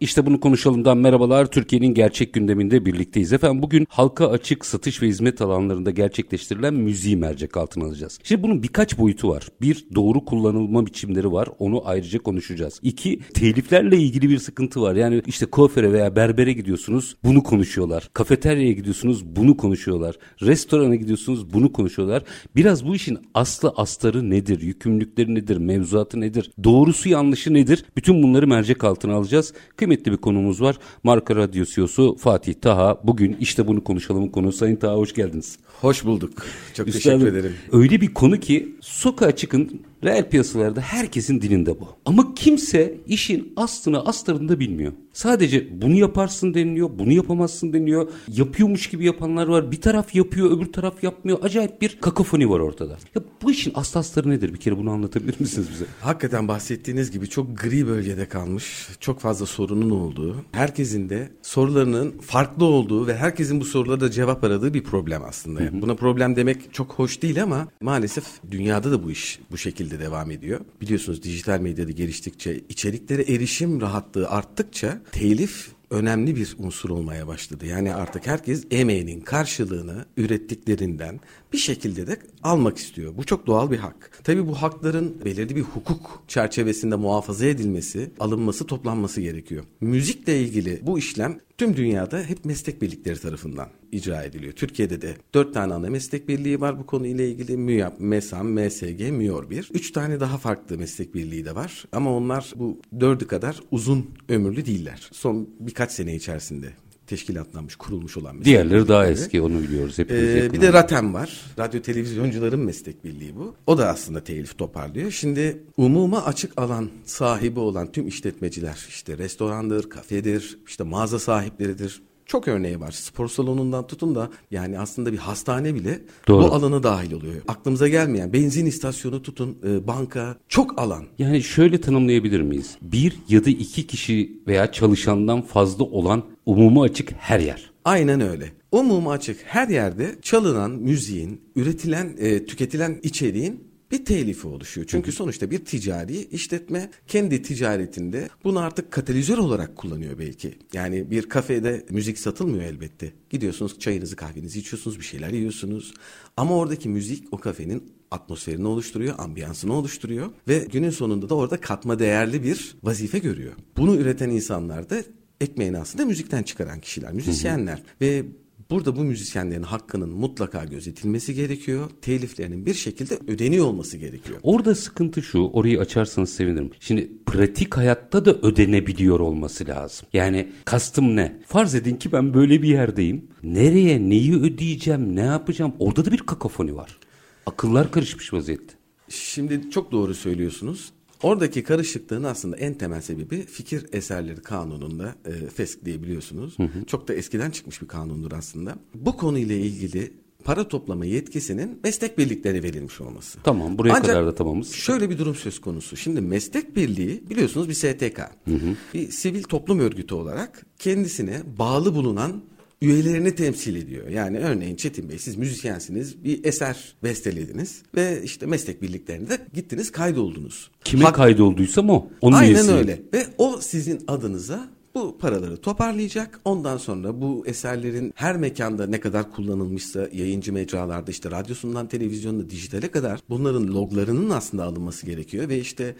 İşte bunu konuşalımdan merhabalar. Türkiye'nin gerçek gündeminde birlikteyiz. Efendim bugün halka açık satış ve hizmet alanlarında gerçekleştirilen müziği mercek altına alacağız. Şimdi bunun birkaç boyutu var. Bir, doğru kullanılma biçimleri var. Onu ayrıca konuşacağız. İki, teliflerle ilgili bir sıkıntı var. Yani işte kuaföre veya berbere gidiyorsunuz bunu konuşuyorlar. Kafeteryaya gidiyorsunuz bunu konuşuyorlar. Restorana gidiyorsunuz bunu konuşuyorlar. Biraz bu işin aslı astarı nedir? Yükümlülükleri nedir? Mevzuatı nedir? Doğrusu yanlışı nedir? Bütün bunları mercek altına alacağız. Kıymetli kıymetli bir konumuz var. Marka Radyo CEO'su Fatih Taha. Bugün işte bunu konuşalım konu. Sayın Taha hoş geldiniz. Hoş bulduk. Çok Üstadım, teşekkür ederim. Öyle bir konu ki sokağa çıkın reel piyasalarda herkesin dilinde bu. Ama kimse işin aslını astarında bilmiyor. Sadece bunu yaparsın deniliyor, bunu yapamazsın deniliyor. Yapıyormuş gibi yapanlar var. Bir taraf yapıyor, öbür taraf yapmıyor. Acayip bir kakofoni var ortada. Ya bu işin aslı astarı nedir? Bir kere bunu anlatabilir misiniz bize? Hakikaten bahsettiğiniz gibi çok gri bölgede kalmış. Çok fazla sorunun olduğu, herkesin de sorularının farklı olduğu ve herkesin bu sorulara cevap aradığı bir problem aslında. Yani buna problem demek çok hoş değil ama maalesef dünyada da bu iş bu şekilde devam ediyor. Biliyorsunuz dijital medyada geliştikçe, içeriklere erişim rahatlığı arttıkça telif önemli bir unsur olmaya başladı. Yani artık herkes emeğinin karşılığını ürettiklerinden bir şekilde de almak istiyor. Bu çok doğal bir hak. Tabii bu hakların belirli bir hukuk çerçevesinde muhafaza edilmesi, alınması, toplanması gerekiyor. Müzikle ilgili bu işlem tüm dünyada hep meslek birlikleri tarafından icra ediliyor. Türkiye'de de dört tane ana meslek birliği var bu konuyla ilgili. MÜYAP, MESAM, MSG, MÜYOR 1. Üç tane daha farklı meslek birliği de var. Ama onlar bu dördü kadar uzun ömürlü değiller. Son birkaç sene içerisinde teşkilatlanmış, kurulmuş olan meslek Diğerleri daha eski onu biliyoruz. Ee, bir de RATEM var. Radyo Televizyoncuların Meslek Birliği bu. O da aslında telif toparlıyor. Şimdi umuma açık alan sahibi olan tüm işletmeciler işte restorandır, kafedir, işte mağaza sahipleridir, çok örneği var. Spor salonundan tutun da yani aslında bir hastane bile Doğru. bu alana dahil oluyor. Aklımıza gelmeyen benzin istasyonu tutun, e, banka çok alan. Yani şöyle tanımlayabilir miyiz? Bir ya da iki kişi veya çalışandan fazla olan umumu açık her yer. Aynen öyle. Umumu açık her yerde çalınan müziğin, üretilen, e, tüketilen içeriğin bir telifi oluşuyor. Çünkü sonuçta bir ticari işletme kendi ticaretinde bunu artık katalizör olarak kullanıyor belki. Yani bir kafede müzik satılmıyor elbette. Gidiyorsunuz çayınızı kahvenizi içiyorsunuz bir şeyler yiyorsunuz. Ama oradaki müzik o kafenin atmosferini oluşturuyor, ambiyansını oluşturuyor ve günün sonunda da orada katma değerli bir vazife görüyor. Bunu üreten insanlar da ekmeğini aslında müzikten çıkaran kişiler, müzisyenler hı hı. ve Burada bu müzisyenlerin hakkının mutlaka gözetilmesi gerekiyor. Teliflerinin bir şekilde ödeniyor olması gerekiyor. Orada sıkıntı şu, orayı açarsanız sevinirim. Şimdi pratik hayatta da ödenebiliyor olması lazım. Yani kastım ne? Farz edin ki ben böyle bir yerdeyim. Nereye, neyi ödeyeceğim, ne yapacağım? Orada da bir kakafoni var. Akıllar karışmış vaziyette. Şimdi çok doğru söylüyorsunuz. Oradaki karışıklığın aslında en temel sebebi fikir eserleri kanununda e, FESK diye biliyorsunuz. Hı hı. Çok da eskiden çıkmış bir kanundur aslında. Bu konuyla ilgili para toplama yetkisinin meslek birliklerine verilmiş olması. Tamam buraya Ancak kadar da tamamız. şöyle bir durum söz konusu. Şimdi meslek birliği biliyorsunuz bir STK. Hı hı. Bir sivil toplum örgütü olarak kendisine bağlı bulunan üyelerini temsil ediyor. Yani örneğin Çetin Bey siz müzisyensiniz bir eser bestelediniz ve işte meslek birliklerinde gittiniz kaydoldunuz. Kime Hak... kaydolduysam o. Onun Aynen üyesi. öyle ve o sizin adınıza bu paraları toparlayacak. Ondan sonra bu eserlerin her mekanda ne kadar kullanılmışsa yayıncı mecralarda işte radyosundan televizyonda dijitale kadar bunların loglarının aslında alınması gerekiyor ve işte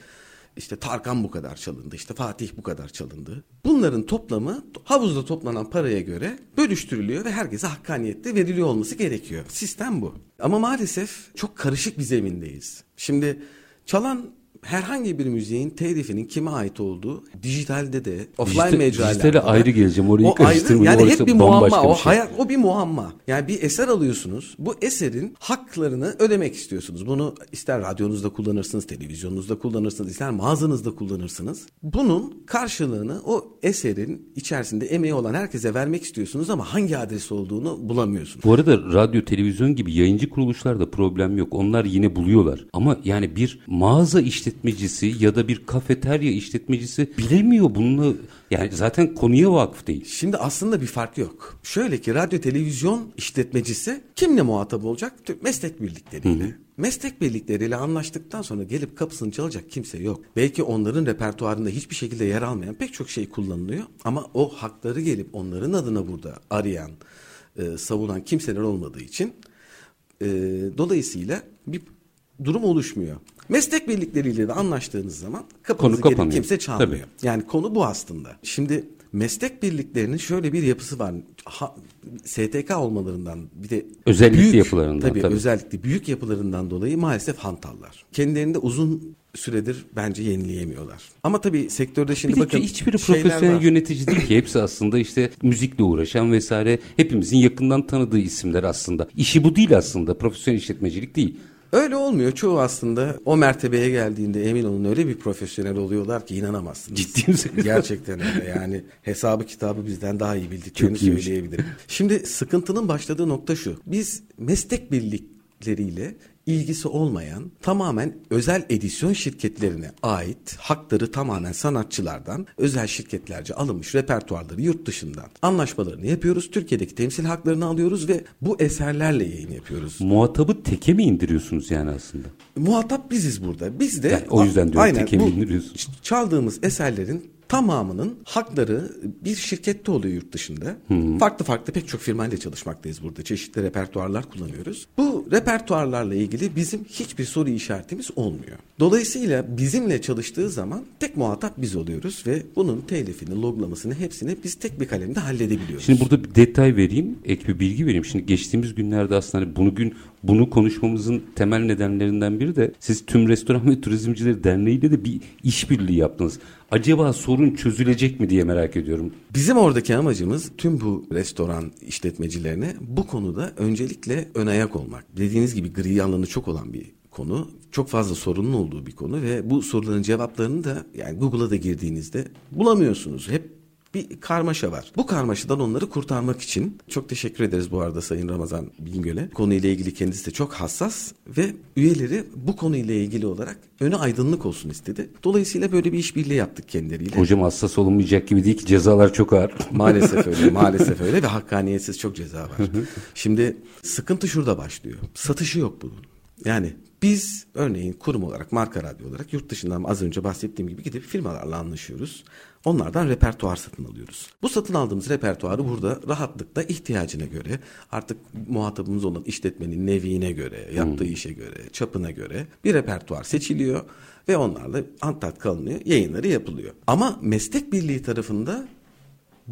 işte Tarkan bu kadar çalındı, işte Fatih bu kadar çalındı. Bunların toplamı havuzda toplanan paraya göre bölüştürülüyor ve herkese hakkaniyette veriliyor olması gerekiyor. Sistem bu. Ama maalesef çok karışık bir zemindeyiz. Şimdi çalan herhangi bir müziğin telifinin kime ait olduğu dijitalde de offline Dijital, mecralarda dijitale ayrı geleceğim. Orayı o ayrı karıştırmayın. yani hep bir muamma. O bir şey. hayat o bir muamma. Yani bir eser alıyorsunuz. Bu eserin haklarını ödemek istiyorsunuz. Bunu ister radyonuzda kullanırsınız, televizyonunuzda kullanırsınız, ister mağazanızda kullanırsınız. Bunun karşılığını o eserin içerisinde emeği olan herkese vermek istiyorsunuz ama hangi adres olduğunu bulamıyorsunuz. Bu arada radyo, televizyon gibi yayıncı kuruluşlarda problem yok. Onlar yine buluyorlar. Ama yani bir mağaza işletmecisi ya da bir kafeterya işletmecisi bilemiyor bunu. Yani zaten konuya vakıf değil. Şimdi aslında bir fark yok. Şöyle ki radyo televizyon işletmecisi kimle muhatap olacak? Meslek birlikleriyle. Meslek birlikleriyle anlaştıktan sonra gelip kapısını çalacak kimse yok. Belki onların repertuarında hiçbir şekilde yer almayan pek çok şey kullanılıyor. Ama o hakları gelip onların adına burada arayan, e, savunan kimseler olmadığı için e, dolayısıyla bir durum oluşmuyor. Meslek birlikleriyle de anlaştığınız zaman kapınızı Konu gelip kapanıyor. kimse çalmıyor. Tabii. Yani konu bu aslında. Şimdi meslek birliklerinin şöyle bir yapısı var. Ha, STK olmalarından bir de Özellikli yapılarından, Tabii, tabii. özellikle büyük yapılarından dolayı maalesef hantallar. Kendilerini de uzun süredir bence yenileyemiyorlar. Ama tabii sektörde şimdi Bir bakın hiçbiri şeyler profesyonel yönetici değil ki. Hepsi aslında işte müzikle uğraşan vesaire. Hepimizin yakından tanıdığı isimler aslında. İşi bu değil aslında. Profesyonel işletmecilik değil. Öyle olmuyor. Çoğu aslında o mertebeye geldiğinde emin olun öyle bir profesyonel oluyorlar ki inanamazsınız. Ciddi misin? Gerçekten öyle. Yani hesabı kitabı bizden daha iyi bildiklerini söyleyebilirim. Şimdi sıkıntının başladığı nokta şu. Biz meslek birlikleriyle ilgisi olmayan tamamen özel edisyon şirketlerine ait hakları tamamen sanatçılardan özel şirketlerce alınmış repertuarları yurt dışından anlaşmalarını yapıyoruz. Türkiye'deki temsil haklarını alıyoruz ve bu eserlerle yayın yapıyoruz. Muhatabı teke mi indiriyorsunuz yani aslında? Muhatap biziz burada. Biz de Yani o yüzden diyorum, aynen teke bu bindiriyorsun. ç- çaldığımız eserlerin tamamının hakları bir şirkette oluyor yurt dışında. Farklı farklı pek çok firmayla çalışmaktayız burada. Çeşitli repertuarlar kullanıyoruz. Bu repertuarlarla ilgili bizim hiçbir soru işaretimiz olmuyor. Dolayısıyla bizimle çalıştığı zaman tek muhatap biz oluyoruz ve bunun telifini, loglamasını hepsini biz tek bir kalemde halledebiliyoruz. Şimdi burada bir detay vereyim, ek bir bilgi vereyim. Şimdi geçtiğimiz günlerde aslında hani bunu gün bunu konuşmamızın temel nedenlerinden biri de siz tüm restoran ve turizmcileri derneğiyle de bir işbirliği yaptınız. Acaba sorun çözülecek mi diye merak ediyorum. Bizim oradaki amacımız tüm bu restoran işletmecilerine bu konuda öncelikle ön ayak olmak. Dediğiniz gibi gri alanı çok olan bir konu. Çok fazla sorunun olduğu bir konu ve bu soruların cevaplarını da yani Google'a da girdiğinizde bulamıyorsunuz. Hep bir karmaşa var. Bu karmaşadan onları kurtarmak için çok teşekkür ederiz bu arada Sayın Ramazan Bingöl'e. Konuyla ilgili kendisi de çok hassas ve üyeleri bu konuyla ilgili olarak öne aydınlık olsun istedi. Dolayısıyla böyle bir işbirliği yaptık kendileriyle. Hocam hassas olunmayacak gibi değil ki cezalar çok ağır. Maalesef öyle, maalesef öyle ve hakkaniyetsiz çok ceza var. Şimdi sıkıntı şurada başlıyor. Satışı yok bunun. Yani biz örneğin kurum olarak, marka radyo olarak yurt dışından az önce bahsettiğim gibi gidip firmalarla anlaşıyoruz. Onlardan repertuar satın alıyoruz. Bu satın aldığımız repertuarı burada rahatlıkla ihtiyacına göre, artık muhatabımız olan işletmenin neviine göre, yaptığı işe göre, çapına göre bir repertuar seçiliyor ve onlarla antat kalınıyor, yayınları yapılıyor. Ama meslek birliği tarafında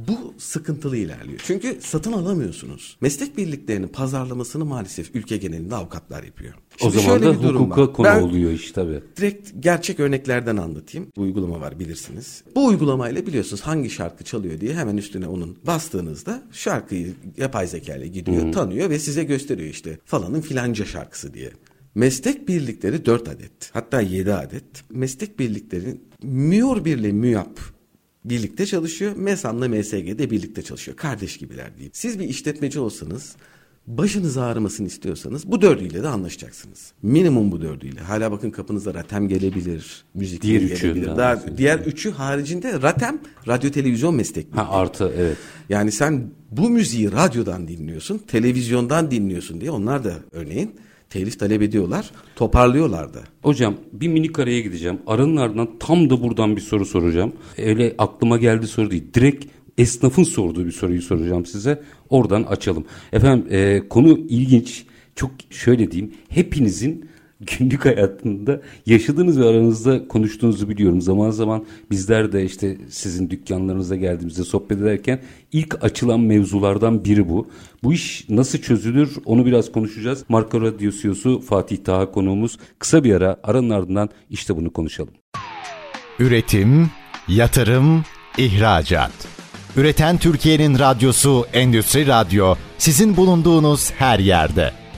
bu sıkıntılı ilerliyor. Çünkü satın alamıyorsunuz. Meslek birliklerinin pazarlamasını maalesef ülke genelinde avukatlar yapıyor. o Şimdi zaman şöyle da hukuka var. konu Ben oluyor iş tabii. direkt gerçek örneklerden anlatayım. Bu uygulama var bilirsiniz. Bu uygulamayla biliyorsunuz hangi şarkı çalıyor diye hemen üstüne onun bastığınızda şarkıyı yapay zeka ile gidiyor, tanıyor ve size gösteriyor işte falanın filanca şarkısı diye. Meslek birlikleri 4 adet hatta 7 adet. Meslek birlikleri MÜOR birle MÜYAP birlikte çalışıyor. MESAN'la MSG'de birlikte çalışıyor. Kardeş gibiler diyeyim. Siz bir işletmeci olsanız başınız ağrımasını istiyorsanız bu dördüyle de anlaşacaksınız. Minimum bu dördüyle. Hala bakın kapınıza ratem gelebilir, müzik Diğer gelebilir. daha Daha, diğer üçü haricinde ratem radyo televizyon meslek. Ha artı evet. Yani sen bu müziği radyodan dinliyorsun, televizyondan dinliyorsun diye onlar da örneğin telif talep ediyorlar, toparlıyorlar da. Hocam bir minik araya gideceğim. Aranın ardından tam da buradan bir soru soracağım. Öyle aklıma geldi soru değil. Direkt esnafın sorduğu bir soruyu soracağım size. Oradan açalım. Efendim e, konu ilginç. Çok şöyle diyeyim. Hepinizin günlük hayatında yaşadığınız ve aranızda konuştuğunuzu biliyorum. Zaman zaman bizler de işte sizin dükkanlarınıza geldiğimizde sohbet ederken ilk açılan mevzulardan biri bu. Bu iş nasıl çözülür onu biraz konuşacağız. Marka Radyo CEO'su Fatih Taha konuğumuz. Kısa bir ara aranın ardından işte bunu konuşalım. Üretim, yatırım, ihracat. Üreten Türkiye'nin radyosu Endüstri Radyo sizin bulunduğunuz her yerde.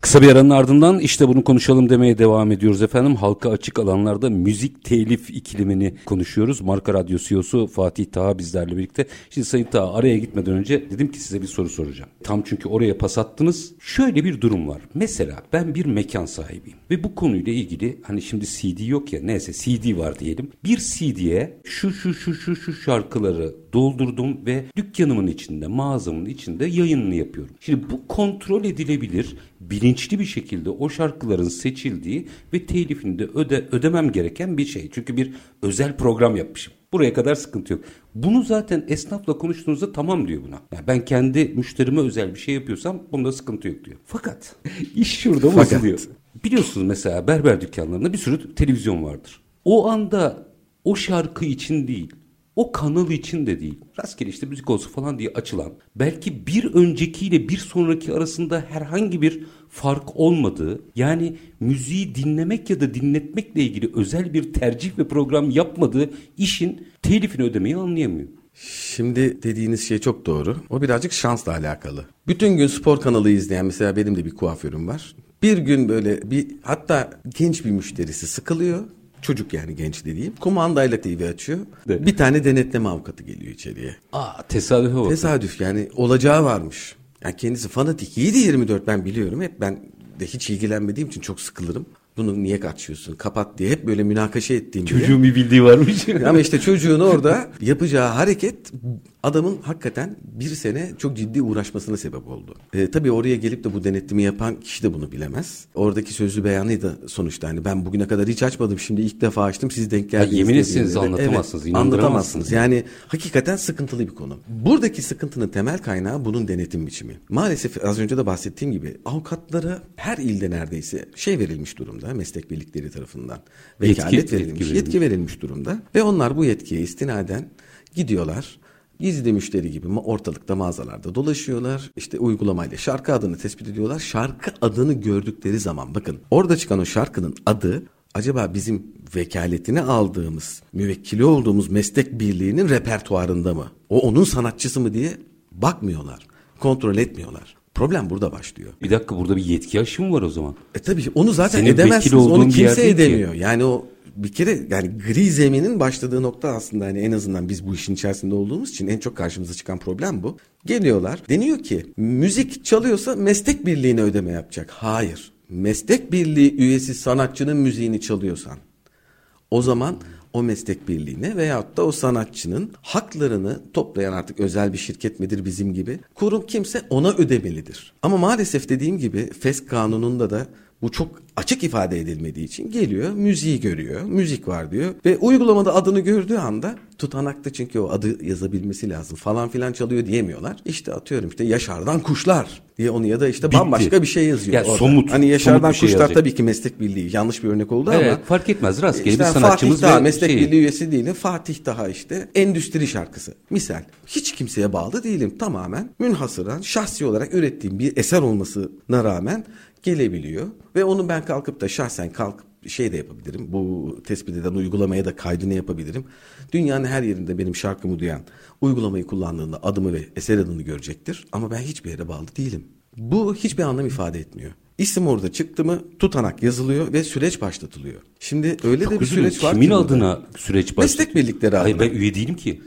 Kısa bir aranın ardından işte bunu konuşalım demeye devam ediyoruz efendim. Halka açık alanlarda müzik telif iklimini konuşuyoruz. Marka Radyo CEO'su Fatih Taha bizlerle birlikte. Şimdi Sayın Taha araya gitmeden önce dedim ki size bir soru soracağım. Tam çünkü oraya pas attınız. Şöyle bir durum var. Mesela ben bir mekan sahibiyim ve bu konuyla ilgili hani şimdi CD yok ya neyse CD var diyelim. Bir CD'ye şu şu şu şu şu şarkıları doldurdum ve dükkanımın içinde, mağazamın içinde yayınını yapıyorum. Şimdi bu kontrol edilebilir, bilinçli bir şekilde o şarkıların seçildiği ve telifini de öde, ödemem gereken bir şey. Çünkü bir özel program yapmışım. Buraya kadar sıkıntı yok. Bunu zaten esnafla konuştuğunuzda tamam diyor buna. Yani ben kendi müşterime özel bir şey yapıyorsam bunda sıkıntı yok diyor. Fakat iş şurada bozuluyor. Biliyorsunuz mesela berber dükkanlarında bir sürü televizyon vardır. O anda o şarkı için değil, o kanal için de değil. Rastgele işte müzik olsun falan diye açılan, belki bir öncekiyle bir sonraki arasında herhangi bir fark olmadığı, yani müziği dinlemek ya da dinletmekle ilgili özel bir tercih ve program yapmadığı işin telifini ödemeyi anlayamıyor. Şimdi dediğiniz şey çok doğru. O birazcık şansla alakalı. Bütün gün spor kanalı izleyen mesela benim de bir kuaförüm var. Bir gün böyle bir hatta genç bir müşterisi sıkılıyor. Çocuk yani genç dediğim. Kumandayla TV açıyor. Evet. Bir tane denetleme avukatı geliyor içeriye. Aa tesadüfe bak. Tesadüf yani olacağı varmış. Yani kendisi fanatik 7-24 ben biliyorum. Hep ben de hiç ilgilenmediğim için çok sıkılırım. Bunu niye kaçıyorsun kapat diye hep böyle münakaşa ettiğim. Çocuğun bir bildiği varmış. Ama işte çocuğun orada yapacağı hareket adamın hakikaten bir sene çok ciddi uğraşmasına sebep oldu. E, tabii oraya gelip de bu denetlimi yapan kişi de bunu bilemez. Oradaki sözlü beyanıydı sonuçta hani ben bugüne kadar hiç açmadım şimdi ilk defa açtım siz denk geldiniz. yemin diye etseniz dedi. anlatamazsınız, Evet, anlatamazsınız. Yani hakikaten sıkıntılı bir konu. Buradaki sıkıntının temel kaynağı bunun denetim biçimi. Maalesef az önce de bahsettiğim gibi avukatlara her ilde neredeyse şey verilmiş durumda meslek birlikleri tarafından. Vekalet Yetki- verilmiş, yetki yetki verilmiş durumda ve onlar bu yetkiye istinaden gidiyorlar. Gizli müşteri gibi ortalıkta mağazalarda dolaşıyorlar. İşte uygulamayla şarkı adını tespit ediyorlar. Şarkı adını gördükleri zaman bakın orada çıkan o şarkının adı acaba bizim vekaletini aldığımız, müvekkili olduğumuz meslek birliğinin repertuarında mı? O onun sanatçısı mı diye bakmıyorlar. Kontrol etmiyorlar. Problem burada başlıyor. bir dakika burada bir yetki aşımı var o zaman. E tabii onu zaten Senin edemezsiniz. Onu kimse değil ki. edemiyor. Yani o bir kere yani gri zeminin başladığı nokta aslında hani en azından biz bu işin içerisinde olduğumuz için en çok karşımıza çıkan problem bu. Geliyorlar deniyor ki müzik çalıyorsa meslek birliğine ödeme yapacak. Hayır. Meslek birliği üyesi sanatçının müziğini çalıyorsan o zaman o meslek birliğine veyahut da o sanatçının haklarını toplayan artık özel bir şirket midir bizim gibi kurum kimse ona ödemelidir. Ama maalesef dediğim gibi FES kanununda da bu çok açık ifade edilmediği için geliyor müziği görüyor müzik var diyor ve uygulamada adını gördüğü anda tutanakta çünkü o adı yazabilmesi lazım falan filan çalıyor diyemiyorlar. İşte atıyorum işte Yaşar'dan kuşlar diye onu ya da işte Bitti. bambaşka bir şey yazıyor. Ya orada. somut, Hani Yaşar'dan somut şey kuşlar yazacak. tabii ki meslek birliği yanlış bir örnek oldu ama Evet fark etmez rastgele işte bir sanatçımız Fatih Daha meslek şeyi. birliği üyesi değilim. Fatih Daha işte endüstri şarkısı. Misal hiç kimseye bağlı değilim. Tamamen münhasıran şahsi olarak ürettiğim bir eser olmasına rağmen gelebiliyor. Ve onu ben kalkıp da şahsen kalkıp şey de yapabilirim. Bu tespit eden uygulamaya da kaydını yapabilirim. Dünyanın her yerinde benim şarkımı duyan uygulamayı kullandığında adımı ve eser adını görecektir. Ama ben hiçbir yere bağlı değilim. Bu hiçbir anlam ifade etmiyor. İsim orada çıktı mı tutanak yazılıyor ve süreç başlatılıyor. Şimdi öyle Çok de bir üzülüm. süreç var Kimin ki burada. adına süreç başlatıyor? Meslek birlikleri Hayır adına. ben üye değilim ki.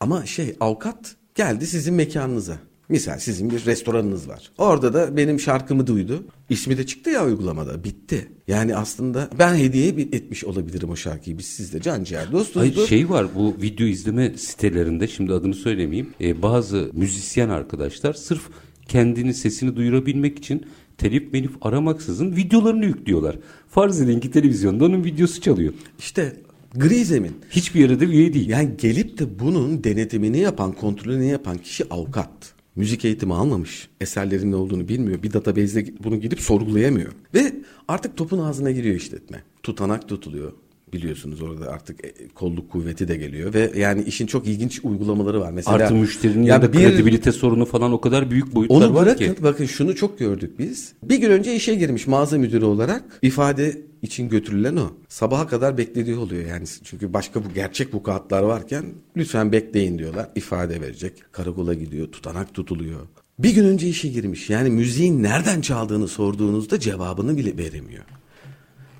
Ama şey avukat geldi sizin mekanınıza. Misal sizin bir restoranınız var. Orada da benim şarkımı duydu. İsmi de çıktı ya uygulamada. Bitti. Yani aslında ben hediye etmiş olabilirim o şarkıyı. Biz sizle can ciğer dostuzdu. Hayır şey var bu video izleme sitelerinde şimdi adını söylemeyeyim. e, bazı müzisyen arkadaşlar sırf kendini sesini duyurabilmek için telif menif aramaksızın videolarını yüklüyorlar. Farz edin ki televizyonda onun videosu çalıyor. İşte Gri zemin. Hiçbir yere de üye değil. Yani gelip de bunun denetimini yapan, kontrolünü yapan kişi avukat. Müzik eğitimi almamış. Eserlerin ne olduğunu bilmiyor. Bir database'de bunu gidip sorgulayamıyor. Ve artık topun ağzına giriyor işletme. Tutanak tutuluyor biliyorsunuz orada artık e, kolluk kuvveti de geliyor ve yani işin çok ilginç uygulamaları var. Mesela Artı müşterinin ya da bir, kredibilite sorunu falan o kadar büyük boyutlar onu var bırakın, ki. Bakın şunu çok gördük biz. Bir gün önce işe girmiş mağaza müdürü olarak ifade için götürülen o. Sabaha kadar beklediği oluyor yani. Çünkü başka bu gerçek vukuatlar varken lütfen bekleyin diyorlar. ifade verecek. Karakola gidiyor, tutanak tutuluyor. Bir gün önce işe girmiş. Yani müziğin nereden çaldığını sorduğunuzda cevabını bile veremiyor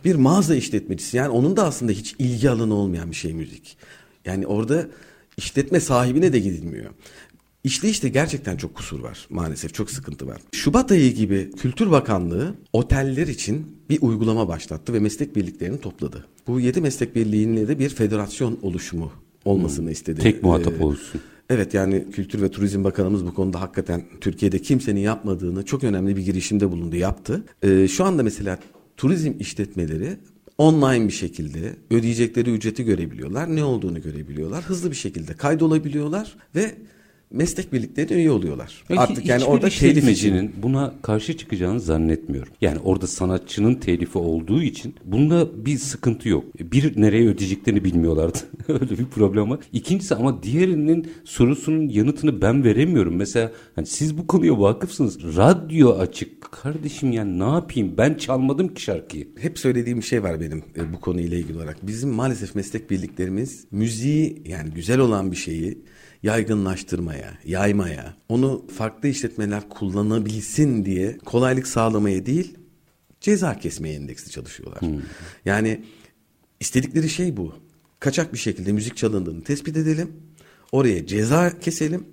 bir mağaza işletmecisi yani onun da aslında hiç ilgi alanı olmayan bir şey müzik. Yani orada işletme sahibine de gidilmiyor. İşte işte gerçekten çok kusur var maalesef çok sıkıntı var. Şubat ayı gibi Kültür Bakanlığı oteller için bir uygulama başlattı ve meslek birliklerini topladı. Bu yedi meslek birliğiyle de bir federasyon oluşumu olmasını hmm, istedi. Tek muhatap ee, olsun. Evet yani Kültür ve Turizm Bakanımız bu konuda hakikaten Türkiye'de kimsenin yapmadığını çok önemli bir girişimde bulundu yaptı. Ee, şu anda mesela turizm işletmeleri online bir şekilde ödeyecekleri ücreti görebiliyorlar. Ne olduğunu görebiliyorlar. Hızlı bir şekilde kaydolabiliyorlar ve meslek birlikleri üye oluyorlar. Peki, Artık yani orada telifcinin buna karşı çıkacağını zannetmiyorum. Yani orada sanatçının telifi olduğu için bunda bir sıkıntı yok. Bir nereye ödeyeceklerini bilmiyorlardı. Öyle bir problem var. İkincisi ama diğerinin sorusunun yanıtını ben veremiyorum. Mesela hani siz bu konuya vakıfsınız. Radyo açık. Kardeşim yani ne yapayım? Ben çalmadım ki şarkıyı. Hep söylediğim bir şey var benim e, bu konuyla ilgili olarak. Bizim maalesef meslek birliklerimiz müziği yani güzel olan bir şeyi yaygınlaştırmaya, yaymaya, onu farklı işletmeler kullanabilsin diye kolaylık sağlamaya değil, ceza kesmeye endeksli çalışıyorlar. Hmm. Yani istedikleri şey bu. Kaçak bir şekilde müzik çalındığını tespit edelim. Oraya ceza keselim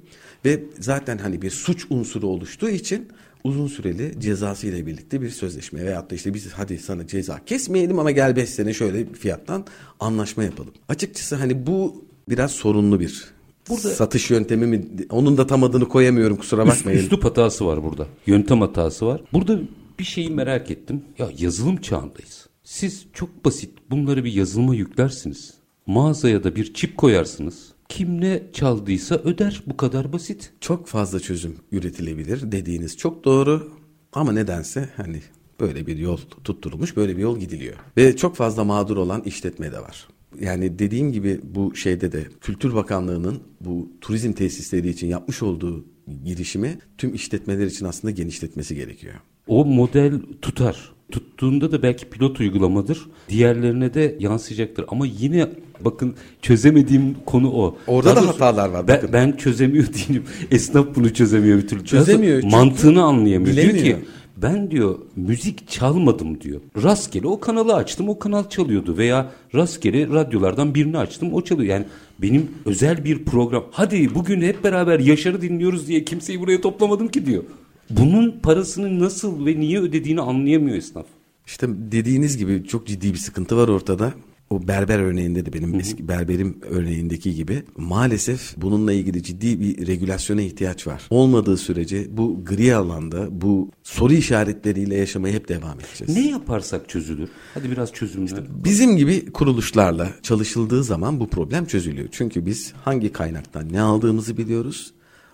ve zaten hani bir suç unsuru oluştuğu için uzun süreli cezası ile birlikte bir sözleşme veyahut da işte biz hadi sana ceza kesmeyelim ama gel 5 sene şöyle fiyattan anlaşma yapalım. Açıkçası hani bu biraz sorunlu bir Burada satış yöntemi mi onun da tam adını koyamıyorum kusura bakmayın. Üst, üslup hatası var burada. Yöntem hatası var. Burada bir şeyi merak ettim. Ya yazılım çağındayız. Siz çok basit bunları bir yazılıma yüklersiniz. Mağazaya da bir çip koyarsınız. Kim ne çaldıysa öder. Bu kadar basit. Çok fazla çözüm üretilebilir dediğiniz çok doğru. Ama nedense hani böyle bir yol tutturulmuş, böyle bir yol gidiliyor. Ve çok fazla mağdur olan işletme de var yani dediğim gibi bu şeyde de Kültür Bakanlığı'nın bu turizm tesisleri için yapmış olduğu girişimi tüm işletmeler için aslında genişletmesi gerekiyor. O model tutar. Tuttuğunda da belki pilot uygulamadır. Diğerlerine de yansıyacaktır. Ama yine bakın çözemediğim konu o. Orada Daha da hatalar var. Ben, ben çözemiyor değilim. Esnaf bunu çözemiyor bir türlü. Çözemiyor. Mantığını anlayamıyor. Bilemiyor. Diyor ki ben diyor müzik çalmadım diyor. Rastgele o kanalı açtım o kanal çalıyordu veya rastgele radyolardan birini açtım o çalıyor. Yani benim özel bir program hadi bugün hep beraber Yaşar'ı dinliyoruz diye kimseyi buraya toplamadım ki diyor. Bunun parasını nasıl ve niye ödediğini anlayamıyor esnaf. İşte dediğiniz gibi çok ciddi bir sıkıntı var ortada o berber örneğinde de benim eski berberim örneğindeki gibi maalesef bununla ilgili ciddi bir regülasyona ihtiyaç var. Olmadığı sürece bu gri alanda bu soru işaretleriyle yaşamaya hep devam edeceğiz. Ne yaparsak çözülür? Hadi biraz çözümle. İşte bizim gibi kuruluşlarla çalışıldığı zaman bu problem çözülüyor. Çünkü biz hangi kaynaktan ne aldığımızı biliyoruz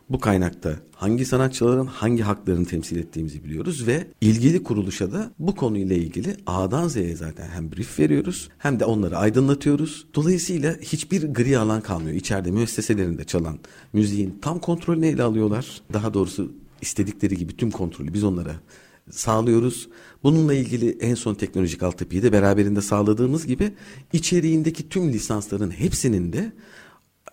bu kaynakta hangi sanatçıların hangi haklarını temsil ettiğimizi biliyoruz ve ilgili kuruluşa da bu konuyla ilgili A'dan Z'ye zaten hem brief veriyoruz hem de onları aydınlatıyoruz. Dolayısıyla hiçbir gri alan kalmıyor. İçeride müesseselerinde çalan müziğin tam kontrolünü ele alıyorlar. Daha doğrusu istedikleri gibi tüm kontrolü biz onlara sağlıyoruz. Bununla ilgili en son teknolojik altyapıyı da beraberinde sağladığımız gibi içeriğindeki tüm lisansların hepsinin de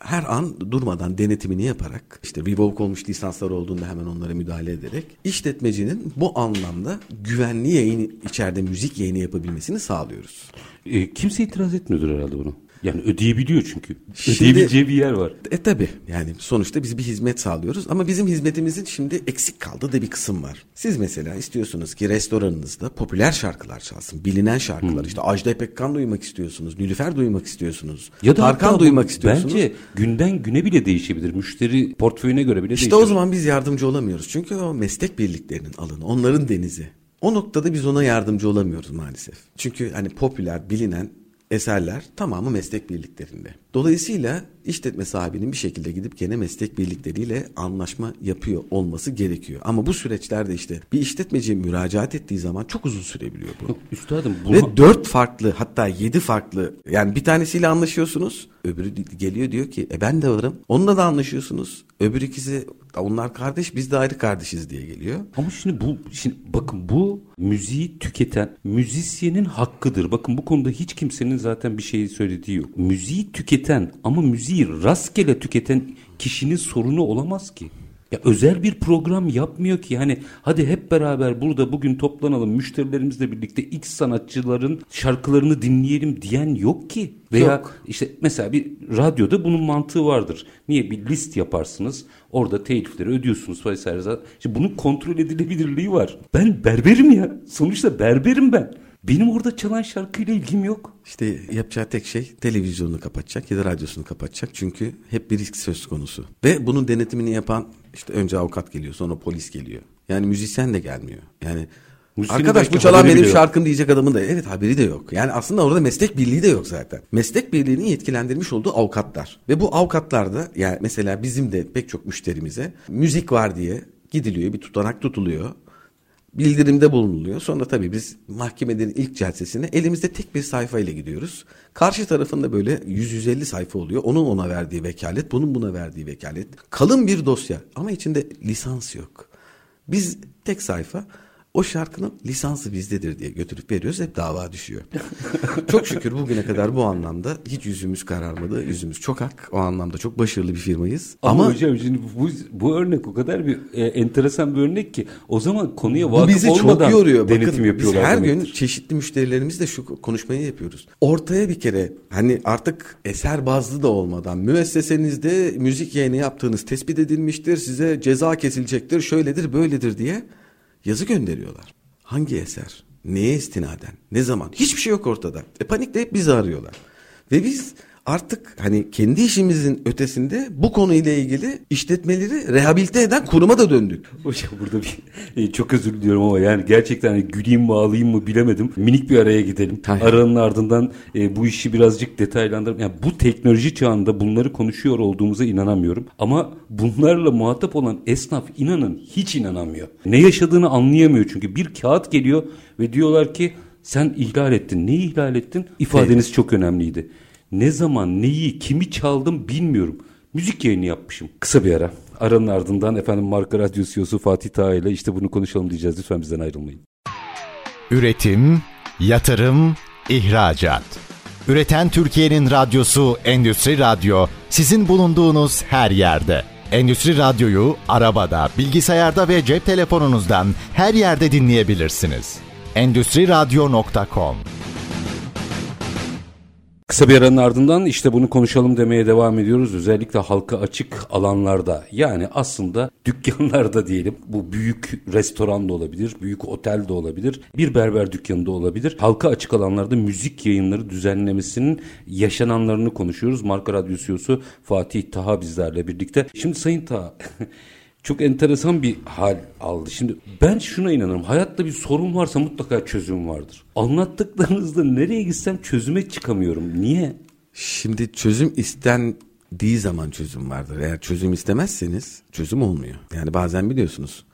her an durmadan denetimini yaparak işte revoke olmuş lisanslar olduğunda hemen onlara müdahale ederek işletmecinin bu anlamda güvenli yayın içeride müzik yayını yapabilmesini sağlıyoruz. E, kimse itiraz etmiyordur herhalde bunu. Yani ödeyebiliyor çünkü. Şimdi, Ödeyebileceği bir yer var. E tabi yani sonuçta biz bir hizmet sağlıyoruz ama bizim hizmetimizin şimdi eksik kaldığı da bir kısım var. Siz mesela istiyorsunuz ki restoranınızda popüler şarkılar çalsın. Bilinen şarkılar hmm. işte Ajda Pekkan duymak istiyorsunuz. Nilüfer duymak istiyorsunuz. Ya da Tarkan duymak istiyorsunuz. Bence günden güne bile değişebilir. Müşteri portföyüne göre bile işte değişir. İşte o zaman biz yardımcı olamıyoruz. Çünkü o meslek birliklerinin alanı onların denizi. O noktada biz ona yardımcı olamıyoruz maalesef. Çünkü hani popüler, bilinen eserler tamamı meslek birliklerinde. Dolayısıyla işletme sahibinin bir şekilde gidip gene meslek birlikleriyle anlaşma yapıyor olması gerekiyor. Ama bu süreçlerde işte bir işletmeci müracaat ettiği zaman çok uzun sürebiliyor bu. Üstadım buna... Ve dört farklı hatta yedi farklı yani bir tanesiyle anlaşıyorsunuz. Öbürü geliyor diyor ki e ben de varım. Onunla da anlaşıyorsunuz. Öbür ikisi onlar kardeş biz de ayrı kardeşiz diye geliyor. Ama şimdi bu şimdi bakın bu müziği tüketen müzisyenin hakkıdır. Bakın bu konuda hiç kimsenin zaten bir şey söylediği yok. Müziği tüketen ama müziği rastgele tüketen kişinin sorunu olamaz ki. Ya özel bir program yapmıyor ki. Hani hadi hep beraber burada bugün toplanalım müşterilerimizle birlikte X sanatçıların şarkılarını dinleyelim diyen yok ki. Veya yok. işte mesela bir radyoda bunun mantığı vardır. Niye bir list yaparsınız? Orada telifleri ödüyorsunuz vesaire. İşte bunun kontrol edilebilirliği var. Ben berberim ya. Sonuçta berberim ben. Benim orada çalan şarkıyla ilgim yok. İşte yapacağı tek şey televizyonunu kapatacak ya da radyosunu kapatacak. Çünkü hep bir risk söz konusu. Ve bunun denetimini yapan işte önce avukat geliyor sonra polis geliyor. Yani müzisyen de gelmiyor. Yani Müslüman Arkadaş bu çalan benim şarkım diyecek adamın da evet haberi de yok. Yani aslında orada meslek birliği de yok zaten. Meslek birliğini yetkilendirmiş olduğu avukatlar. Ve bu avukatlar da yani mesela bizim de pek çok müşterimize müzik var diye gidiliyor bir tutanak tutuluyor bildirimde bulunuluyor. Sonra tabii biz mahkemelerin ilk celsesine elimizde tek bir sayfa ile gidiyoruz. Karşı tarafında böyle 100-150 sayfa oluyor. Onun ona verdiği vekalet, bunun buna verdiği vekalet. Kalın bir dosya ama içinde lisans yok. Biz tek sayfa o şarkının lisansı bizdedir diye götürüp veriyoruz hep dava düşüyor. çok şükür bugüne kadar bu anlamda hiç yüzümüz kararmadı. Yüzümüz çok hak. O anlamda çok başarılı bir firmayız. Ama, Ama hocam şimdi bu, bu örnek o kadar bir e, enteresan bir örnek ki o zaman konuya vakıf bizi olmadan çok yoruyor. denetim Bakın, yapıyorlar. Biz her demektir. gün çeşitli müşterilerimizle şu konuşmayı yapıyoruz. Ortaya bir kere hani artık eser bazlı da olmadan müessesenizde müzik yayını yaptığınız tespit edilmiştir. Size ceza kesilecektir. Şöyledir böyledir diye yazı gönderiyorlar. Hangi eser? Neye istinaden? Ne zaman? Hiçbir şey yok ortada. E panikle hep bizi arıyorlar. Ve biz artık hani kendi işimizin ötesinde bu konuyla ilgili işletmeleri rehabilite eden kuruma da döndük. Hocam burada bir e, çok özür diliyorum ama yani gerçekten hani güleyim mi ağlayayım mı bilemedim. Minik bir araya gidelim. Hayır. Aranın ardından e, bu işi birazcık detaylandıralım. Yani bu teknoloji çağında bunları konuşuyor olduğumuza inanamıyorum. Ama bunlarla muhatap olan esnaf inanın hiç inanamıyor. Ne yaşadığını anlayamıyor çünkü bir kağıt geliyor ve diyorlar ki sen ihlal ettin. Neyi ihlal ettin? İfadeniz evet. çok önemliydi. Ne zaman, neyi, kimi çaldım bilmiyorum. Müzik yayını yapmışım. Kısa bir ara. Aranın ardından efendim Marka Radyo CEO'su Fatih Taha ile işte bunu konuşalım diyeceğiz. Lütfen bizden ayrılmayın. Üretim, yatırım, ihracat. Üreten Türkiye'nin radyosu Endüstri Radyo sizin bulunduğunuz her yerde. Endüstri Radyo'yu arabada, bilgisayarda ve cep telefonunuzdan her yerde dinleyebilirsiniz. Endüstri Radyo.com Kısa bir aranın ardından işte bunu konuşalım demeye devam ediyoruz. Özellikle halka açık alanlarda yani aslında dükkanlarda diyelim bu büyük restoran da olabilir, büyük otel de olabilir, bir berber dükkanı da olabilir. Halka açık alanlarda müzik yayınları düzenlemesinin yaşananlarını konuşuyoruz. Marka Radyo Fatih Taha bizlerle birlikte. Şimdi Sayın Taha çok enteresan bir hal aldı. Şimdi ben şuna inanırım. Hayatta bir sorun varsa mutlaka çözüm vardır. Anlattıklarınızda nereye gitsem çözüme çıkamıyorum. Niye? Şimdi çözüm istendiği zaman çözüm vardır. Eğer çözüm istemezseniz çözüm olmuyor. Yani bazen biliyorsunuz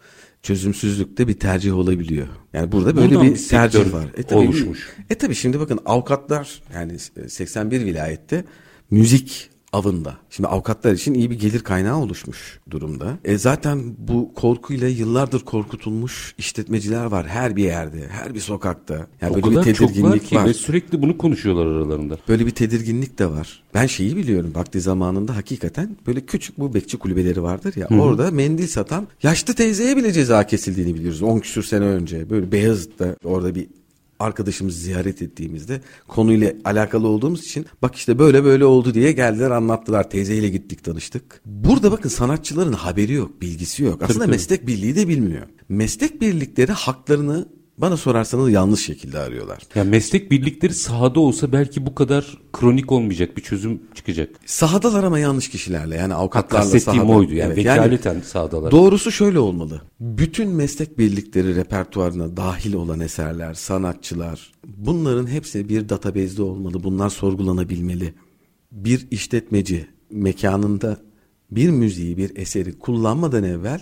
çözümsüzlükte bir tercih olabiliyor. Yani burada böyle Buradan bir, bir tercih var. E tabii, oluşmuş. E tabii şimdi bakın avukatlar yani 81 vilayette müzik avında. Şimdi avukatlar için iyi bir gelir kaynağı oluşmuş durumda. E zaten bu korkuyla yıllardır korkutulmuş işletmeciler var her bir yerde, her bir sokakta. Yani o böyle kadar bir tedirginlik çok var, ki var. Ve sürekli bunu konuşuyorlar aralarında. Böyle bir tedirginlik de var. Ben şeyi biliyorum vakti zamanında hakikaten böyle küçük bu bekçi kulübeleri vardır ya. Hı-hı. Orada mendil satan yaşlı teyzeye bile ceza kesildiğini biliyoruz. 10 küsür sene önce. Böyle Beyazıt'ta orada bir arkadaşımızı ziyaret ettiğimizde konuyla alakalı olduğumuz için bak işte böyle böyle oldu diye geldiler anlattılar. Teyzeyle gittik tanıştık. Burada bakın sanatçıların haberi yok, bilgisi yok. Aslında tabii, meslek birliği de bilmiyor. Meslek birlikleri haklarını Bana sorarsanız yanlış şekilde arıyorlar. Ya meslek birlikleri sahada olsa belki bu kadar kronik olmayacak bir çözüm çıkacak. Sahadalar ama yanlış kişilerle yani avukatlarla Kastettiğim sahada. oydu yani Evet, vekaleten sahadalar. Doğrusu şöyle olmalı. Bütün meslek birlikleri repertuarına dahil olan eserler, sanatçılar bunların hepsi bir database'de olmalı. Bunlar sorgulanabilmeli. Bir işletmeci mekanında bir müziği, bir eseri kullanmadan evvel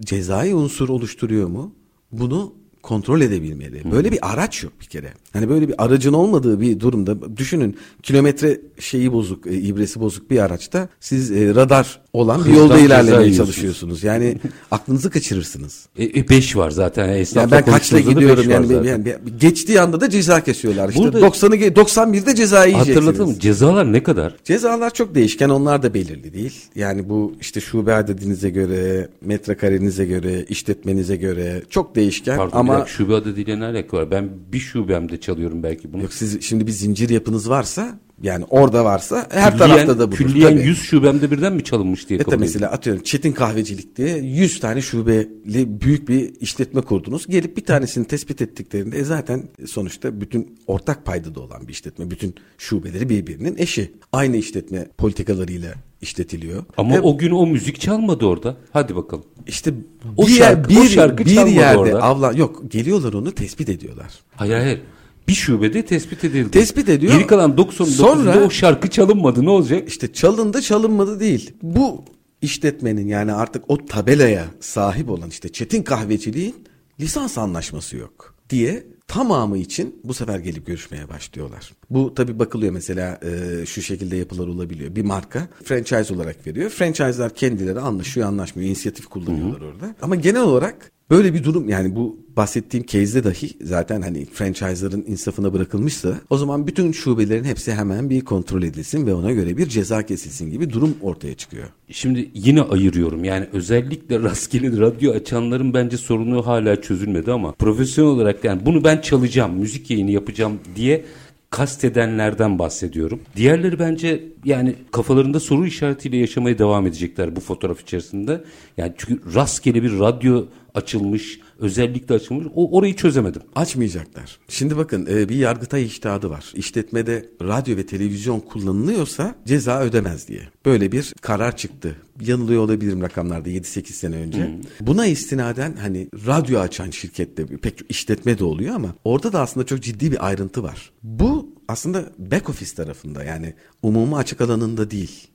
cezai unsur oluşturuyor mu? Bunu kontrol edebilmeli. Böyle bir araç yok bir kere. Hani böyle bir aracın olmadığı bir durumda düşünün kilometre şeyi bozuk, e, ibresi bozuk bir araçta siz e, radar olan bir yolda ilerlemeye çalışıyorsunuz. Yani aklınızı kaçırırsınız. 5 var zaten. Yani Yani esnafla ben da gidiyorum beş yani, yani, yani geçtiği anda da ceza kesiyorlar. İşte Burada- 90'ı ge- 91'de ceza yiyeceksiniz. Hatırlatalım cezalar ne kadar? Cezalar çok değişken onlar da belirli değil. Yani bu işte şube adedinize göre, metrekarenize göre, işletmenize göre çok değişken Pardon ama bir dakika, şube adediyle ne alaka var? Ben bir şubemde çalıyorum belki bunu. yok siz şimdi bir zincir yapınız varsa yani orada varsa her Külliyen- tarafta da budur. Külliyen tabii. 100 şubemde birden mi çalınmış diye E kabul tabii ediyorum. mesela atıyorum Çetin Kahvecilik diye 100 tane şubeli büyük bir işletme kurdunuz. Gelip bir tanesini tespit ettiklerinde e zaten sonuçta bütün ortak paydada olan bir işletme. Bütün şubeleri birbirinin eşi. Aynı işletme politikalarıyla işletiliyor. Ama E, o gün o müzik çalmadı orada. Hadi bakalım. işte o bir, şarkı- yer, o bir, şarkı bir yerde orada. avla yok geliyorlar onu tespit ediyorlar. Hayır hayır. Bir şubede tespit edildi. Tespit ediyor. Geri kalan 99'unda Sonra- o şarkı çalınmadı. Ne olacak? İşte çalındı çalınmadı değil. Bu işletmenin yani artık o tabelaya sahip olan işte Çetin Kahveciliğin lisans anlaşması yok diye tamamı için bu sefer gelip görüşmeye başlıyorlar. Bu tabi bakılıyor mesela e, şu şekilde yapılar olabiliyor. Bir marka franchise olarak veriyor. Franchise'lar kendileri anlaşıyor anlaşmıyor. inisiyatif kullanıyorlar orada. Ama genel olarak Böyle bir durum yani bu bahsettiğim case'de dahi zaten hani franchise'ların insafına bırakılmışsa o zaman bütün şubelerin hepsi hemen bir kontrol edilsin ve ona göre bir ceza kesilsin gibi durum ortaya çıkıyor. Şimdi yine ayırıyorum. Yani özellikle rastgele radyo açanların bence sorunu hala çözülmedi ama profesyonel olarak yani bunu ben çalacağım, müzik yayını yapacağım diye kastedenlerden bahsediyorum. Diğerleri bence yani kafalarında soru işaretiyle yaşamaya devam edecekler bu fotoğraf içerisinde. Yani çünkü rastgele bir radyo açılmış, özellikle açılmış. O orayı çözemedim. Açmayacaklar. Şimdi bakın e, bir yargıtay iştihadı var. İşletmede radyo ve televizyon kullanılıyorsa ceza ödemez diye. Böyle bir karar çıktı. Yanılıyor olabilirim rakamlarda 7-8 sene önce. Buna istinaden hani radyo açan şirkette pek işletme de oluyor ama orada da aslında çok ciddi bir ayrıntı var. Bu aslında back office tarafında yani umumi açık alanında değil.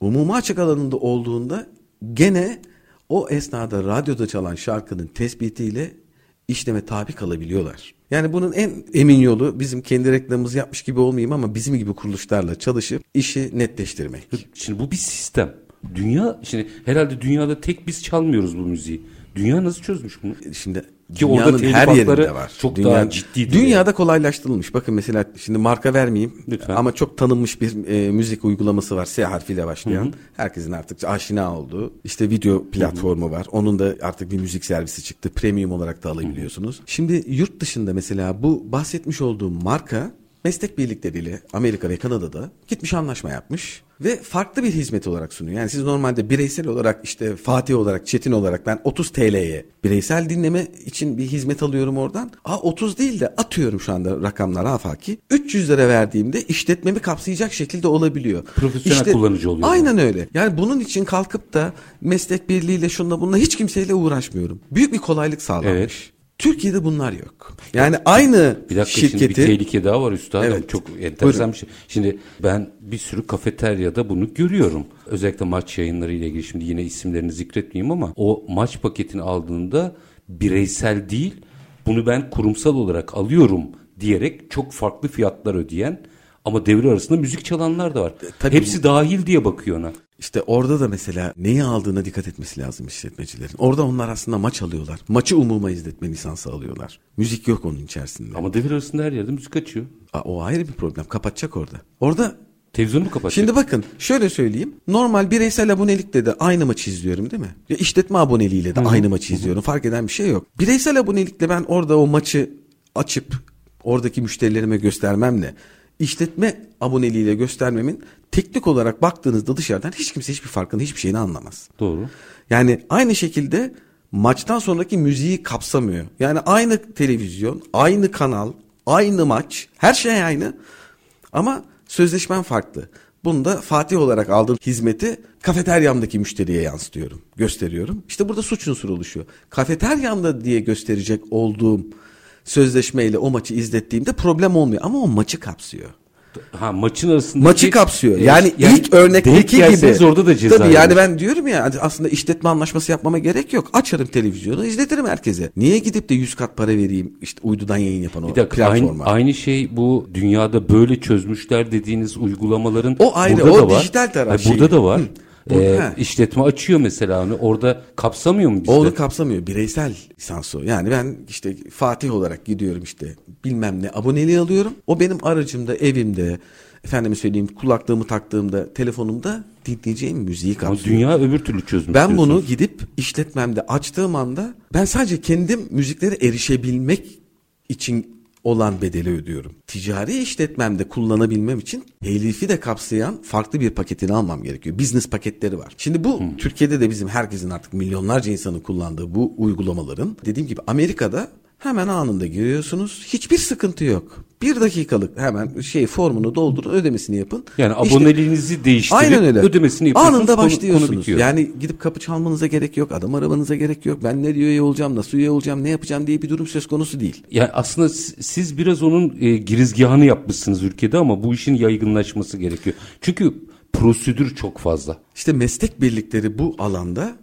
Umumi açık alanında olduğunda gene o esnada radyoda çalan şarkının tespitiyle işleme tabi kalabiliyorlar. Yani bunun en emin yolu bizim kendi reklamımızı yapmış gibi olmayayım ama bizim gibi kuruluşlarla çalışıp işi netleştirmek. Şimdi bu bir sistem. Dünya şimdi herhalde dünyada tek biz çalmıyoruz bu müziği. Dünya nasıl çözmüş bunu? Şimdi Ki orada her yerinde var. çok daha ciddidir Dünyada kolaylaştırılmış. Bakın mesela şimdi marka vermeyeyim Lütfen. ama çok tanınmış bir e, müzik uygulaması var. S harfiyle başlayan. Herkesin artık aşina olduğu. işte video platformu var. Onun da artık bir müzik servisi çıktı. Premium olarak da alabiliyorsunuz. Şimdi yurt dışında mesela bu bahsetmiş olduğum marka meslek birlikleriyle Amerika ve Kanada'da gitmiş anlaşma yapmış ve farklı bir hizmet olarak sunuyor. Yani siz normalde bireysel olarak işte Fatih olarak, Çetin olarak ben 30 TL'ye bireysel dinleme için bir hizmet alıyorum oradan. Aa 30 değil de atıyorum şu anda rakamlar afaki. 300 lira verdiğimde işletmemi kapsayacak şekilde olabiliyor. Profesyonel kullanıcı oluyor. Aynen öyle. Yani bunun için kalkıp da meslek birliğiyle şunla bununla hiç kimseyle uğraşmıyorum. Büyük bir kolaylık sağlanmış. Evet. Türkiye'de bunlar yok. Yani aynı Bir dakika şimdi bir şirketi tehlike daha var üstadım. Evet. Çok enteresan Buyurun. bir şey. Şimdi ben bir sürü kafeteryada bunu görüyorum. Özellikle maç yayınları ile ilgili şimdi yine isimlerini zikretmeyeyim ama o maç paketini aldığında bireysel değil bunu ben kurumsal olarak alıyorum diyerek çok farklı fiyatlar ödeyen ama devre arasında müzik çalanlar da var. E, tabii Hepsi dahil diye bakıyor ona. İşte orada da mesela neyi aldığına dikkat etmesi lazım işletmecilerin. Orada onlar aslında maç alıyorlar. Maçı umuma izletme lisansı alıyorlar. Müzik yok onun içerisinde. Ama devre arasında her yerde müzik açıyor. Aa, o ayrı bir problem. Kapatacak orada. Orada Televizyonu mu kapatacak? Şimdi bakın şöyle söyleyeyim. Normal bireysel abonelikle de aynı maçı izliyorum değil mi? Ya işletme aboneliğiyle de aynı maçı izliyorum. Fark eden bir şey yok. Bireysel abonelikle ben orada o maçı açıp oradaki müşterilerime göstermemle işletme aboneliğiyle göstermemin teknik olarak baktığınızda dışarıdan hiç kimse hiçbir farkını hiçbir şeyini anlamaz. Doğru. Yani aynı şekilde maçtan sonraki müziği kapsamıyor. Yani aynı televizyon, aynı kanal, aynı maç, her şey aynı ama sözleşmen farklı. Bunda Fatih olarak aldığım hizmeti kafeteryamdaki müşteriye yansıtıyorum, gösteriyorum. İşte burada suç unsuru oluşuyor. Kafeteryamda diye gösterecek olduğum sözleşmeyle o maçı izlettiğimde problem olmuyor ama o maçı kapsıyor. Ha maçın arasında Maçı kapsıyor. Yani, ilk örnekteki gibi. orada da ceza. Tabii yani ben diyorum ya aslında işletme anlaşması yapmama gerek yok. Açarım televizyonu izletirim herkese. Niye gidip de 100 kat para vereyim işte uydudan yayın yapan o bir dakika, platforma. Aynı, aynı şey bu dünyada böyle çözmüşler dediğiniz uygulamaların O ayrı, burada o da var. dijital taraf Hayır. Burada da var. Hı. Ee, ha. işletme açıyor mesela onu orada kapsamıyor mu bizde? Onu kapsamıyor. Bireysel lisans o. Yani ben işte Fatih olarak gidiyorum işte bilmem ne aboneliği alıyorum. O benim aracımda, evimde, efendime söyleyeyim kulaklığımı taktığımda, telefonumda dinleyeceğim müziği Ama kapsıyor. dünya öbür türlü çözmüş. Ben bunu gidip işletmemde açtığım anda ben sadece kendim müziklere erişebilmek için olan bedeli ödüyorum. Ticari işletmemde kullanabilmem için telifi de kapsayan farklı bir paketini almam gerekiyor. Business paketleri var. Şimdi bu Türkiye'de de bizim herkesin artık milyonlarca insanın kullandığı bu uygulamaların dediğim gibi Amerika'da hemen anında giriyorsunuz. Hiçbir sıkıntı yok. Bir dakikalık hemen şey formunu doldurun ödemesini yapın. Yani İşte- aboneliğinizi değiştirip Aynen öyle. ödemesini yapıyorsunuz. Anında konu- başlıyorsunuz. Konu bitiyor. yani gidip kapı çalmanıza gerek yok. Adam aramanıza gerek yok. Ben ne diyor üye olacağım, nasıl üye olacağım, ne yapacağım diye bir durum söz konusu değil. Yani aslında si- siz biraz onun e, girizgahını yapmışsınız ülkede ama bu işin yaygınlaşması gerekiyor. Çünkü prosedür çok fazla. İşte meslek birlikleri bu alanda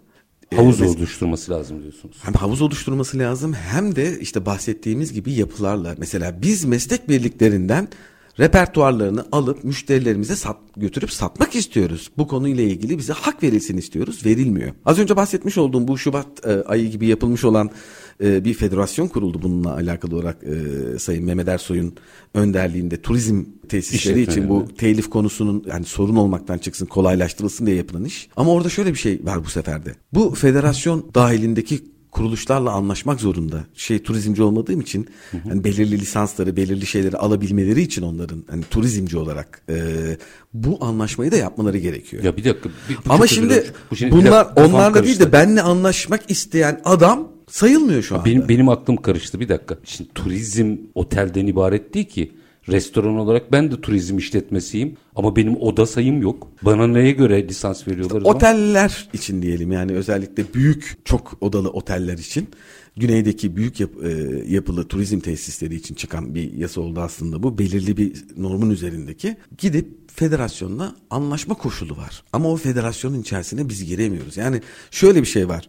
Havuz mes- oluşturması lazım diyorsunuz. hem havuz oluşturması lazım hem de işte bahsettiğimiz gibi yapılarla. Mesela biz meslek birliklerinden repertuarlarını alıp müşterilerimize sat, götürüp satmak istiyoruz. Bu konuyla ilgili bize hak verilsin istiyoruz. Verilmiyor. Az önce bahsetmiş olduğum bu Şubat e, ayı gibi yapılmış olan e, bir federasyon kuruldu bununla alakalı olarak e, Sayın Mehmet Ersoy'un önderliğinde turizm tesisleri için bu telif konusunun yani sorun olmaktan çıksın kolaylaştırılsın diye yapılan iş. Ama orada şöyle bir şey var bu seferde. Bu federasyon dahilindeki kuruluşlarla anlaşmak zorunda. Şey turizmci olmadığım için hani belirli lisansları, belirli şeyleri alabilmeleri için onların hani turizmci olarak e, bu anlaşmayı da yapmaları gerekiyor. Ya bir dakika. bir- bu Ama şimdi. Bu şimdi- bir bunlar onlarla değil de benle anlaşmak isteyen adam sayılmıyor şu anda. Benim, benim aklım karıştı bir dakika. Şimdi turizm otelden ibaret değil ki. Restoran olarak ben de turizm işletmesiyim ama benim oda sayım yok. Bana neye göre lisans veriyorlar? zaman? Oteller için diyelim yani özellikle büyük çok odalı oteller için güneydeki büyük yap- e, yapılı turizm tesisleri için çıkan bir yasa oldu aslında bu belirli bir normun üzerindeki gidip federasyonla anlaşma koşulu var ama o federasyonun içerisine biz giremiyoruz yani şöyle bir şey var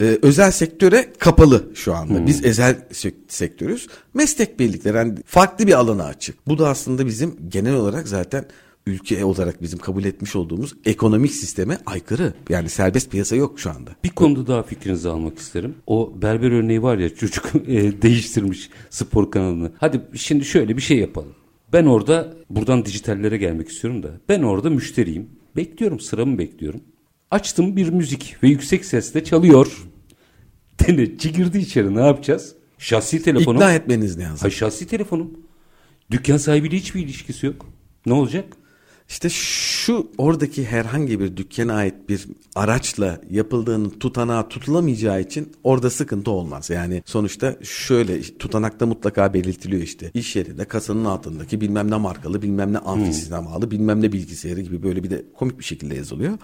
Ee, özel sektöre kapalı şu anda. Biz özel sek- sektörüz. Meslek birlikleri yani farklı bir alana açık. Bu da aslında bizim genel olarak zaten ülke olarak bizim kabul etmiş olduğumuz ekonomik sisteme aykırı. Yani serbest piyasa yok şu anda. Bir konuda daha fikrinizi almak isterim. O berber örneği var ya çocuk e, değiştirmiş spor kanalını. Hadi şimdi şöyle bir şey yapalım. Ben orada buradan dijitallere gelmek istiyorum da. Ben orada müşteriyim. Bekliyorum sıramı bekliyorum. Açtım bir müzik ve yüksek sesle çalıyor. Denetçi girdi içeri ne yapacağız? Şahsi telefonum. İkna etmeniz lazım. Hayır şahsi telefonum. Dükkan sahibiyle hiçbir ilişkisi yok. Ne olacak? İşte şu oradaki herhangi bir dükkana ait bir araçla yapıldığının tutanağı tutulamayacağı için orada sıkıntı olmaz. Yani sonuçta şöyle tutanakta mutlaka belirtiliyor işte. İş yerinde kasanın altındaki bilmem ne markalı bilmem ne amfi sistemalı bilmem ne bilgisayarı gibi böyle bir de komik bir şekilde yazılıyor.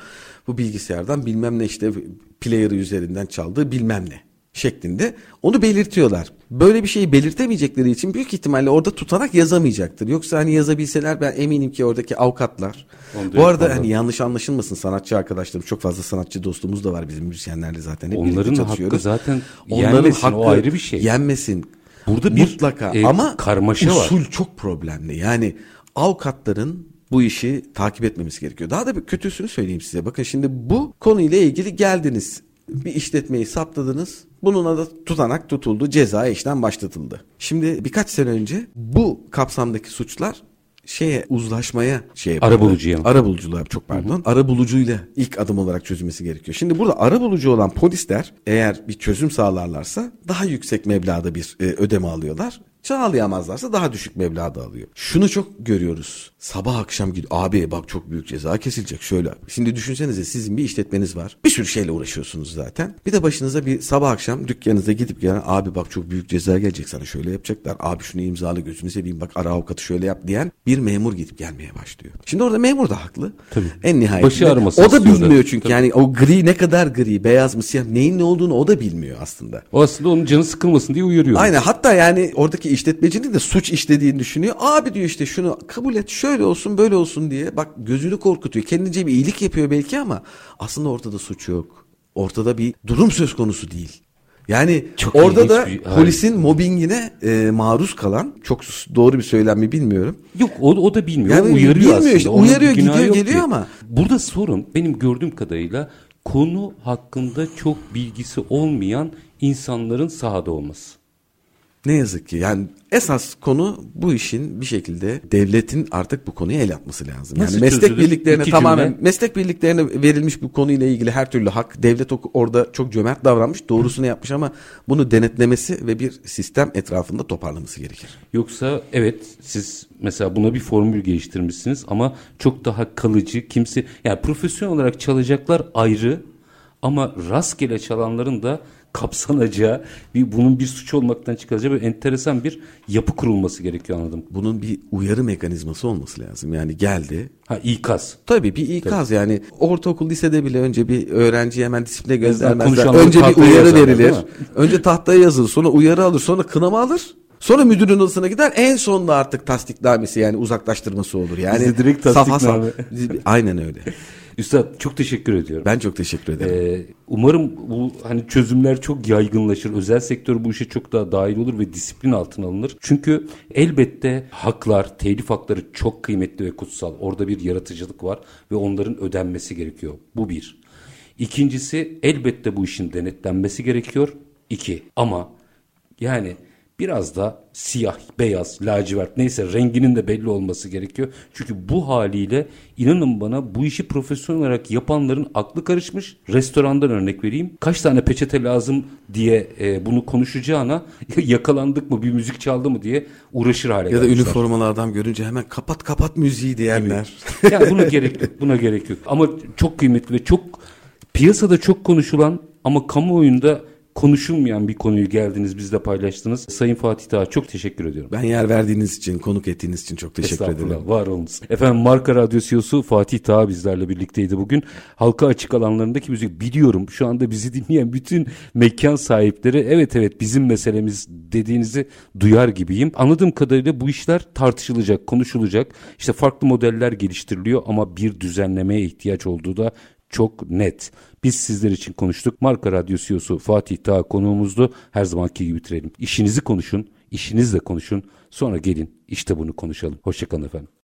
Bu bilgisayardan bilmem ne işte player'ı üzerinden çaldığı bilmem ne şeklinde onu belirtiyorlar. Böyle bir şeyi belirtemeyecekleri için büyük ihtimalle orada tutanak yazamayacaktır. Yoksa hani yazabilseler ben eminim ki oradaki avukatlar. Onu Bu arada diyorum, hani yanlış anlaşılmasın sanatçı arkadaşlarım çok fazla sanatçı dostumuz da var bizim müzisyenlerle zaten. Hep Onların hakkı zaten yenmesin, o ayrı bir şey. Yenmesin. Burada bir, mutlaka e, ama karmaşa var. usul çok problemli. Yani avukatların bu işi takip etmemiz gerekiyor. Daha da bir kötüsünü söyleyeyim size. Bakın şimdi bu konuyla ilgili geldiniz. Bir işletmeyi saptadınız. Bunun da tutanak tutuldu. Ceza işlem başlatıldı. Şimdi birkaç sene önce bu kapsamdaki suçlar şeye uzlaşmaya şey yapıldı. Arabulucuya? Arabuluculuğa çok pardon. Arabulucuyla ilk adım olarak çözülmesi gerekiyor. Şimdi burada arabulucu olan polisler eğer bir çözüm sağlarlarsa daha yüksek meblağda bir e, ödeme alıyorlar. Çağlayamazlarsa daha düşük meblağda alıyor. Şunu çok görüyoruz. Sabah akşam gidiyor. Abi bak çok büyük ceza kesilecek şöyle. Şimdi düşünsenize sizin bir işletmeniz var. Bir sürü şeyle uğraşıyorsunuz zaten. Bir de başınıza bir sabah akşam dükkanınıza gidip gelen abi bak çok büyük ceza gelecek sana şöyle yapacaklar. Abi şunu imzalı gözünü seveyim bak ara avukatı şöyle yap diyen bir memur gidip gelmeye başlıyor. Şimdi orada memur da haklı. Tabii. En nihayetinde. Başı O da da. bilmiyor çünkü yani o gri ne kadar gri beyaz mı siyah neyin ne olduğunu o da bilmiyor aslında. O aslında onun canı sıkılmasın diye uyarıyor. Aynen hatta yani oradaki işletmecinin de suç işlediğini düşünüyor. Abi diyor işte şunu kabul et şöyle olsun böyle olsun diye. Bak gözünü korkutuyor. Kendince bir iyilik yapıyor belki ama aslında ortada suç yok. Ortada bir durum söz konusu değil. Yani Çok orada da bir- polisin mobbingine e, maruz kalan çok doğru bir söylem mi bilmiyorum. Yok o, o da bilmiyor. Yani uyarıyor bilmiyor aslında. işte, Onun uyarıyor, gidiyor, geliyor ki. ama. Burada sorun benim gördüğüm kadarıyla konu hakkında çok bilgisi olmayan insanların sahada olması. Ne yazık ki yani esas konu bu işin bir şekilde devletin artık bu konuya el atması lazım. Nasıl yani meslek çözülür? birliklerine İki tamamen cümle. meslek birliklerine verilmiş bu konuyla ilgili her türlü hak devlet orada çok cömert davranmış, doğrusunu yapmış ama bunu denetlemesi ve bir sistem etrafında toparlaması gerekir. Yoksa evet siz mesela buna bir formül geliştirmişsiniz ama çok daha kalıcı kimse yani profesyonel olarak çalacaklar ayrı ama rastgele çalanların da kapsanacağı bir bunun bir suç olmaktan çıkaracağı böyle enteresan bir yapı kurulması gerekiyor anladım. Bunun bir uyarı mekanizması olması lazım. Yani geldi. Ha ikaz. Tabii bir ikaz yani ortaokul lisede bile önce bir öğrenciyi hemen disipline göndermezler. Önce bir uyarı verilir. Önce tahtaya yazılır sonra uyarı alır sonra kınama alır. Sonra müdürün odasına gider en sonunda artık tasdiknamesi yani uzaklaştırması olur. Yani Bizde direkt tasdikname. Aynen öyle. Üstad çok teşekkür ediyorum. Ben çok teşekkür ederim. Ee, umarım bu hani çözümler çok yaygınlaşır. Özel sektör bu işe çok daha dahil olur ve disiplin altına alınır. Çünkü elbette haklar, telif hakları çok kıymetli ve kutsal. Orada bir yaratıcılık var ve onların ödenmesi gerekiyor. Bu bir. İkincisi elbette bu işin denetlenmesi gerekiyor. İki. Ama yani biraz da siyah, beyaz, lacivert neyse renginin de belli olması gerekiyor. Çünkü bu haliyle inanın bana bu işi profesyonel olarak yapanların aklı karışmış. Restorandan örnek vereyim. Kaç tane peçete lazım diye e, bunu konuşacağına yakalandık mı bir müzik çaldı mı diye uğraşır hale ya da gelmişler. üniformalı adam görünce hemen kapat kapat müziği diyenler. Yani buna gerek yok. Buna gerek yok. Ama çok kıymetli ve çok piyasada çok konuşulan ama kamuoyunda konuşulmayan bir konuyu geldiniz bizle paylaştınız. Sayın Fatih Dağ çok teşekkür ediyorum. Ben yer verdiğiniz için, konuk ettiğiniz için çok teşekkür Estağfurullah, ederim. Var olunuz. Efendim Marka Radyo CEO'su Fatih Tağ bizlerle birlikteydi bugün. Halka açık alanlarındaki müzik biliyorum şu anda bizi dinleyen bütün mekan sahipleri evet evet bizim meselemiz dediğinizi duyar gibiyim. Anladığım kadarıyla bu işler tartışılacak, konuşulacak. İşte farklı modeller geliştiriliyor ama bir düzenlemeye ihtiyaç olduğu da çok net. Biz sizler için konuştuk. Marka Radyo CEO'su Fatih Tağ konuğumuzdu. Her zamanki gibi bitirelim. İşinizi konuşun, işinizle konuşun. Sonra gelin işte bunu konuşalım. Hoşçakalın efendim.